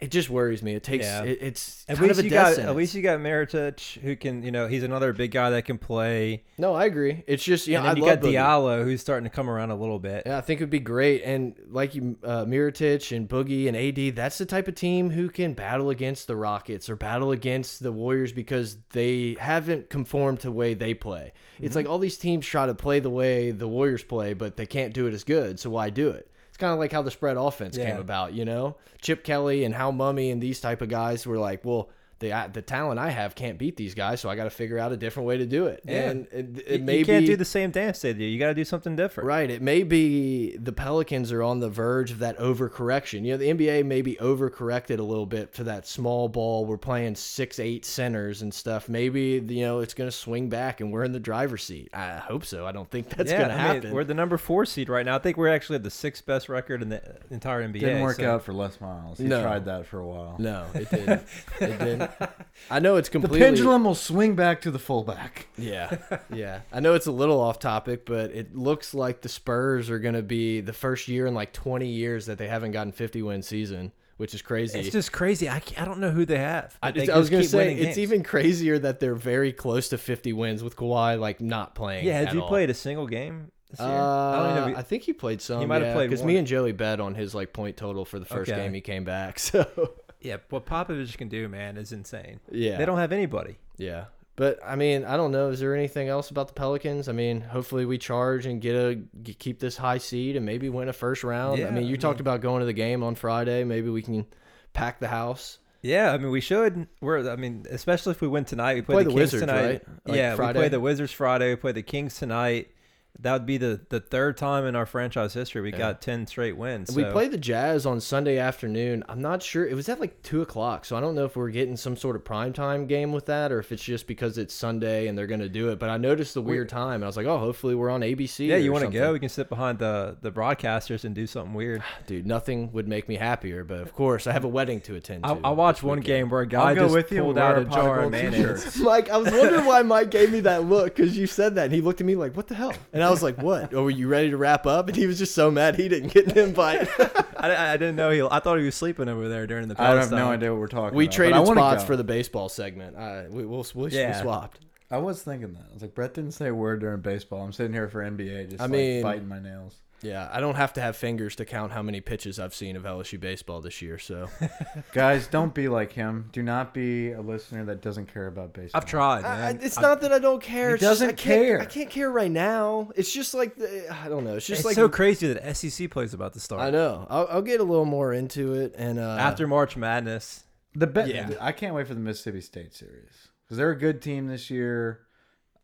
Speaker 1: it just worries me. It takes
Speaker 3: Yeah.
Speaker 1: it, it's
Speaker 3: At
Speaker 1: kind
Speaker 3: least
Speaker 1: of a
Speaker 3: you got
Speaker 1: sentence.
Speaker 3: at least you got Mirotic who can you know he's another big guy that can play.
Speaker 1: no, I agree. It's just you know
Speaker 3: and then
Speaker 1: I
Speaker 3: you got
Speaker 1: Boogie.
Speaker 3: Diallo who's starting to come around a little bit.
Speaker 1: Yeah, I think it would be great. And like you, uh, Mirotic and Boogie and AD, that's the type of team who can battle against the Rockets or battle against the Warriors because they haven't conformed to the way they play. It's like all these teams try to play the way the Warriors play, but they can't do it as good. So why do it? Kind of like how the spread offense came about, you know? Chip Kelly and Hal Mumme and these type of guys were like, well, the the talent I have can't beat these guys, so I got to figure out a different way to do it.
Speaker 3: Yeah.
Speaker 1: And it, it
Speaker 3: You,
Speaker 1: may
Speaker 3: you can't
Speaker 1: be-
Speaker 3: do the same dance they do. You got to do something different.
Speaker 1: Right. It may be the Pelicans are on the verge of that overcorrection. You know, the NBA may be overcorrected a little bit to that small ball. We're playing six, eight centers and stuff. Maybe, you know, it's going to swing back and we're in the driver's seat. I hope so. I don't think that's
Speaker 3: yeah,
Speaker 1: going to
Speaker 3: I mean,
Speaker 1: happen.
Speaker 3: we're the number four seed right now. I think we're actually at the sixth best record in the entire NBA.
Speaker 2: Didn't work
Speaker 3: so-
Speaker 2: out for Les Miles. He
Speaker 1: No.
Speaker 2: tried that for a while.
Speaker 1: no, it didn't. it didn't. [laughs] I know it's completely.
Speaker 2: The pendulum will swing back to the fullback.
Speaker 1: Yeah, yeah. I know it's a little off topic, but it looks like the Spurs are going to be the first year in like 20 years that they haven't gotten 50 win season, which is crazy.
Speaker 3: It's just crazy. I, I don't know who they have.
Speaker 1: I,
Speaker 3: they
Speaker 1: it's- I was gonna say it's
Speaker 3: games.
Speaker 1: even crazier that they're very close to 50 wins with Kawhi like not playing.
Speaker 3: Yeah, has he
Speaker 1: all.
Speaker 3: played a single game?
Speaker 1: Uh,
Speaker 3: I know.
Speaker 1: I think he played some.
Speaker 3: He might have played
Speaker 1: because me and Joey bet on his like point total for the first
Speaker 3: Okay.
Speaker 1: game he came back. [laughs] So
Speaker 3: yeah, what Popovich can do, man, is insane.
Speaker 1: yeah,
Speaker 3: They don't have anybody.
Speaker 1: yeah. But I mean, I don't know. Is there anything else about the Pelicans? I mean, hopefully we charge and get a keep this high seed and maybe win a first round.
Speaker 3: Yeah,
Speaker 1: I mean, you
Speaker 3: I
Speaker 1: talked
Speaker 3: mean-
Speaker 1: about going to the game on Friday. Maybe we can pack the house.
Speaker 3: Yeah, I mean, we should. We're, I mean, especially if we win tonight, we play,
Speaker 1: Play
Speaker 3: the,
Speaker 1: the
Speaker 3: Kings
Speaker 1: Wizards,
Speaker 3: tonight.
Speaker 1: right? Like
Speaker 3: yeah, we play the Wizards Friday. We play the Kings tonight. That would be the the third time in our franchise history we
Speaker 1: Yeah.
Speaker 3: got ten straight wins.
Speaker 1: We
Speaker 3: so-
Speaker 1: play the Jazz on Sunday afternoon. I'm not sure. It was at like two o'clock, so I don't know if we're getting some sort of primetime game with that, or if it's just because it's Sunday and they're going to do it. But I noticed the weird time, and I was like, oh, hopefully we're on ABC.
Speaker 3: Yeah, you
Speaker 1: want
Speaker 3: want to go? We can sit behind the the broadcasters and do something weird. [sighs]
Speaker 1: dude? Nothing would make me happier, but of course I have a wedding to attend.
Speaker 3: I,
Speaker 1: to
Speaker 3: I watched one
Speaker 1: weekend.
Speaker 3: game where a guy
Speaker 2: I'll
Speaker 3: just
Speaker 2: with you.
Speaker 3: pulled out
Speaker 2: a
Speaker 3: a jar of mayonnaise.
Speaker 2: t-shirt.
Speaker 1: Mike, [laughs] I was wondering why Mike gave me that look because you said that, and he looked at me like, "What the hell?" And [laughs] I was like, "What? Oh, were you ready to wrap up?" And he was just so mad he didn't get an invite. [laughs]
Speaker 3: I, I didn't know he. I thought he was sleeping over there during the.
Speaker 2: I have no idea what we're talking
Speaker 1: we
Speaker 2: about. but
Speaker 1: traded spots
Speaker 2: go.
Speaker 1: for the baseball segment. Uh, we, we'll, we'll,
Speaker 3: Yeah.
Speaker 1: we swapped.
Speaker 2: I was thinking that. I was like, Brett didn't say a word during baseball. I'm sitting here for NBA, just
Speaker 1: I
Speaker 2: like
Speaker 1: mean-
Speaker 2: biting my nails.
Speaker 1: Yeah, I don't have to have fingers to count how many pitches I've seen of LSU baseball this year. So [laughs]
Speaker 2: Guys, don't be like him. Do not be a listener that doesn't care about baseball.
Speaker 3: I've tried,
Speaker 1: I,
Speaker 3: man.
Speaker 1: it's
Speaker 3: I-
Speaker 1: not that I don't care.
Speaker 2: He
Speaker 1: it's just
Speaker 2: doesn't
Speaker 1: I can't-
Speaker 2: care.
Speaker 1: I can't care right now. It's just like the, I don't know. It's just
Speaker 3: It's
Speaker 1: like
Speaker 3: so crazy that SEC plays about to start
Speaker 1: I know. I'll, I'll get a little more into it and uh,
Speaker 3: after March Madness.
Speaker 2: The bet.
Speaker 1: Yeah.
Speaker 2: I can't wait for the Mississippi State series because they're a good team this year.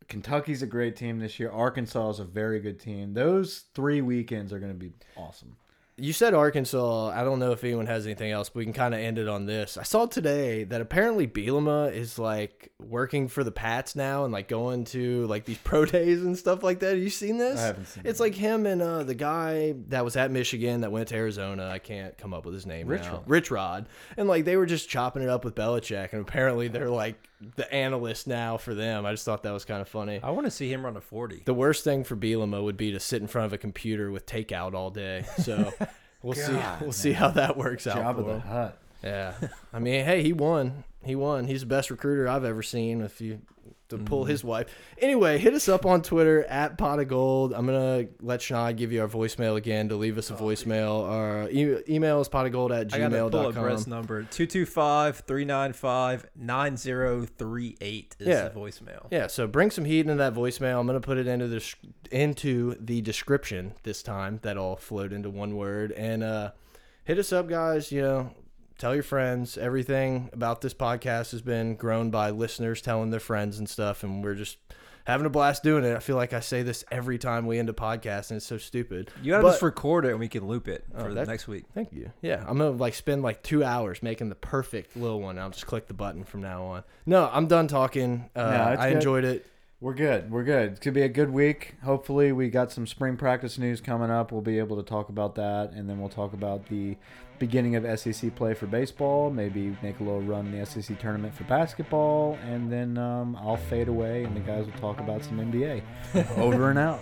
Speaker 2: Kentucky's a great team this year. Arkansas is a very good team. Those three weekends are going to be awesome.
Speaker 1: You said Arkansas. I don't know if anyone has anything else, but we can kind of end it on this. I saw today that apparently Bielema is like working for the Pats now and like going to like these [laughs] pro days and stuff like that. Have you seen this?
Speaker 2: I haven't seen
Speaker 1: It's
Speaker 2: that.
Speaker 1: like him and uh, the guy that was at Michigan that went to Arizona. I can't come up with his name
Speaker 2: Rich
Speaker 1: now.
Speaker 2: Rod.
Speaker 1: Rich Rod. And like they were just chopping it up with Belichick, and apparently they're like the analyst now for them. I just thought that was kind of funny.
Speaker 3: I want to see him run a forty.
Speaker 1: The worst thing for Bielema would be to sit in front of a computer with takeout all day. So [laughs] we'll see. We'll see how that works out
Speaker 2: Job of the. Hut.
Speaker 1: Yeah, [laughs] I mean, hey, he won. He won. He's the best recruiter I've ever seen. If you to pull
Speaker 2: Mm-hmm.
Speaker 1: his wife. Anyway, hit us up on Twitter at pot of gold. I'm gonna let Sean give you our voicemail again to leave us a voicemail. Our e email is pot of gold at
Speaker 3: I got to pull up Brett's
Speaker 1: gmail.com.
Speaker 3: number 225-395-9038 is
Speaker 1: Yeah.
Speaker 3: the voicemail.
Speaker 1: Yeah, so bring some heat into that voicemail. I'm gonna put it into the into the description this time. That'll float into one word. And uh, hit us up, guys. You know, tell your friends. Everything about this podcast has been grown by listeners telling their friends and stuff, and we're just having a blast doing it. I feel like I say this every time we end a podcast, and it's so stupid.
Speaker 3: You got to
Speaker 1: But-
Speaker 3: just record it and we can loop it
Speaker 1: Oh,
Speaker 3: for the
Speaker 1: that-
Speaker 3: next week.
Speaker 1: Thank you. Yeah, I'm gonna like spend like two hours making the perfect little one. I'll just click the button from now on. No, I'm done talking. Uh,
Speaker 2: No,
Speaker 1: I
Speaker 2: good.
Speaker 1: enjoyed it.
Speaker 2: We're good. We're good. It's gonna be a good week. Hopefully, we got some spring practice news coming up. We'll be able to talk about that, and then we'll talk about the beginning of SEC play for baseball. Maybe make a little run in the SEC tournament for basketball, and then um, I'll fade away, and the guys will talk about some NBA. [laughs] Over and out.